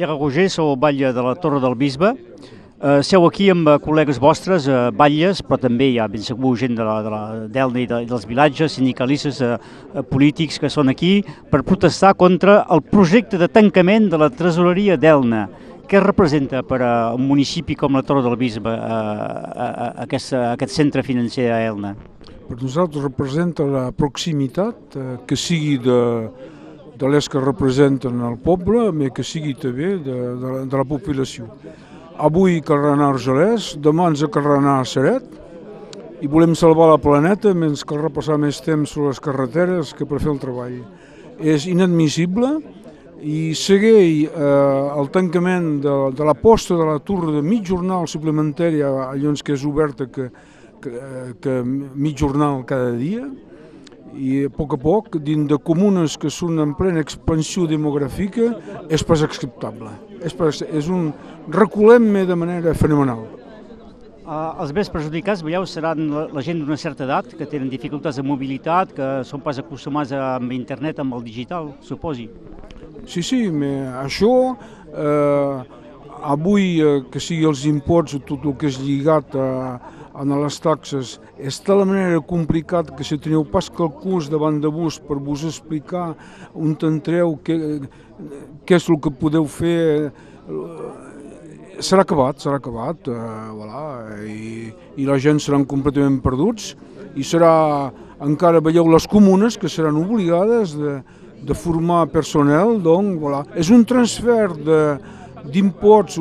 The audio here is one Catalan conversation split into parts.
Pierre Roger, sou batlle de la Torre del Bisbe. Eh, seu aquí amb eh, col·legues vostres, eh, batlles, però també hi ha ben segur gent de la, de la d'Elna i, de, i dels vilatges, sindicalistes, eh, eh, polítics que són aquí per protestar contra el projecte de tancament de la tresoreria d'Elna. Què representa per a un municipi com la Torre del Bisbe eh, eh, aquest, aquest centre financer a Elna? Per nosaltres representa la proximitat, eh, que sigui de, de les que representen el poble, però que sigui també de, de, de la població. Avui cal anar a Argelès, demà ens cal anar a Seret i volem salvar la planeta menys cal repassar més temps sobre les carreteres que per fer el treball. És inadmissible i segueix eh, el tancament de, de la posta de la torre de mig jornal suplementari allò que és oberta que, que, que mig jornal cada dia i a poc a poc, dins de comunes que són en plena expansió demogràfica, és pas acceptable. És, pas, és un reculem de manera fenomenal. Uh, els més perjudicats, veieu, seran la, la gent d'una certa edat, que tenen dificultats de mobilitat, que són pas acostumats amb internet, amb el digital, suposi. Sí, sí, això, eh, avui eh, que sigui els imports o tot el que és lligat a, en les taxes és de la manera complicat que si teniu pas calculs davant de vos per vos explicar on t'entreu, què, què és el que podeu fer, serà acabat, serà acabat, eh, voilà, i, i la gent seran completament perduts i serà, encara veieu les comunes que seran obligades de, de formar personal, doncs, voilà. és un transfer d'imports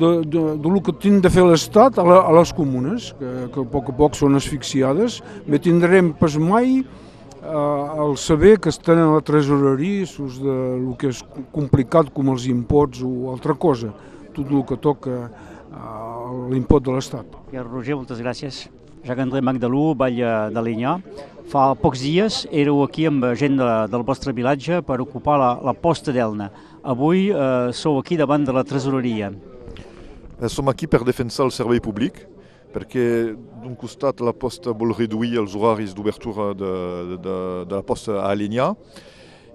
de, de, de que tindrà de fer l'Estat a, a les comunes, que, que a poc a poc són asfixiades, me tindrem pas mai eh, el saber que estan a la tresoreria sus de lo que és complicat com els impots o altra cosa, tot el que toca eh, l'impot de l'Estat. Roger, moltes gràcies. Jacques-André Magdalú, Vall de l'Inyà. Fa pocs dies éreu aquí amb gent de, del vostre vilatge per ocupar la, la posta d'Elna. Avui eh, sou aquí davant de la tresoreria. Eh, som aquí per defensar el servei públic, perquè d'un costat la posta vol reduir els horaris d'obertura de, de, de la posta a Alinyà,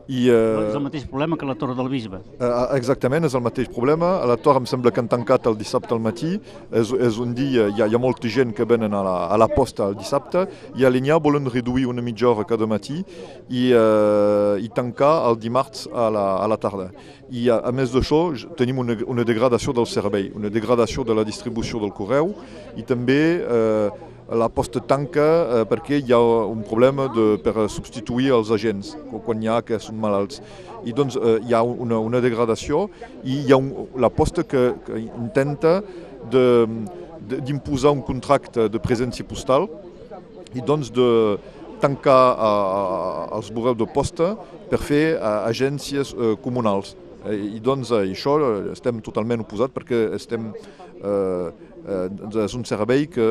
i, uh, és el mateix problema que la Torre del Bisbe. Uh, exactament, és el mateix problema. A la Torre em sembla que han tancat el dissabte al matí. És, és un dia, hi ha, hi ha molta gent que venen a la, a la posta el dissabte i a Linyà volen reduir una mitja hora cada matí i, uh, i tancar el dimarts a la, a la tarda. I a, a més d'això tenim una, una degradació del servei, una degradació de la distribució del correu i també uh, la posta tanca eh, perquè hi ha un problema de, per substituir els agents quan hi ha que són malalts. I doncs eh, hi ha una, una degradació i hi ha un, la posta que, que intenta d'imposar un contracte de presència postal i doncs de tancar a, a, els bureus de posta per fer a, agències eh, comunals. I doncs això estem totalment oposats perquè estem eh, eh, és un servei que,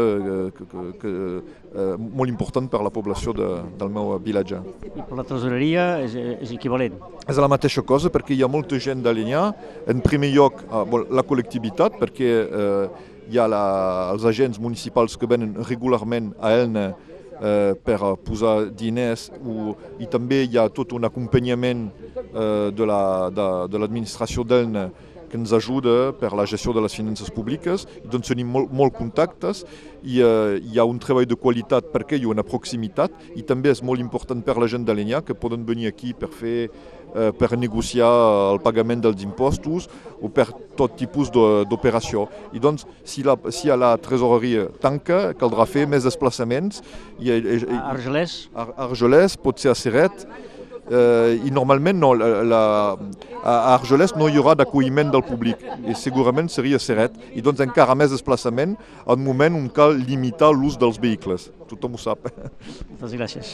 que, que, que eh, molt important per a la població de, del meu vilatge. I per la tresoreria és, és equivalent? És la mateixa cosa perquè hi ha molta gent d'Alinyà, en primer lloc eh, la col·lectivitat, perquè eh, hi ha la, els agents municipals que venen regularment a Elna eh, per posar diners o, i també hi ha tot un acompanyament eh, de l'administració la, de, de d'Elna que ens ajuda per la gestió de les finances públiques, doncs tenim molt, molt contactes i eh, hi ha un treball de qualitat perquè hi ha una proximitat i també és molt important per la gent d'Alenya que poden venir aquí per fer eh, per negociar el pagament dels impostos o per tot tipus d'operació. I doncs, si, la, si a la tresoreria tanca, caldrà fer més desplaçaments. I, i, i, Argelès? Ar Argelès, pot ser a Seret, eh, i normalment no, la, la, a Argelès no hi haurà d'acolliment del públic i segurament seria Seret i doncs encara més desplaçament en moment on cal limitar l'ús dels vehicles. Tothom ho sap. Moltes gràcies.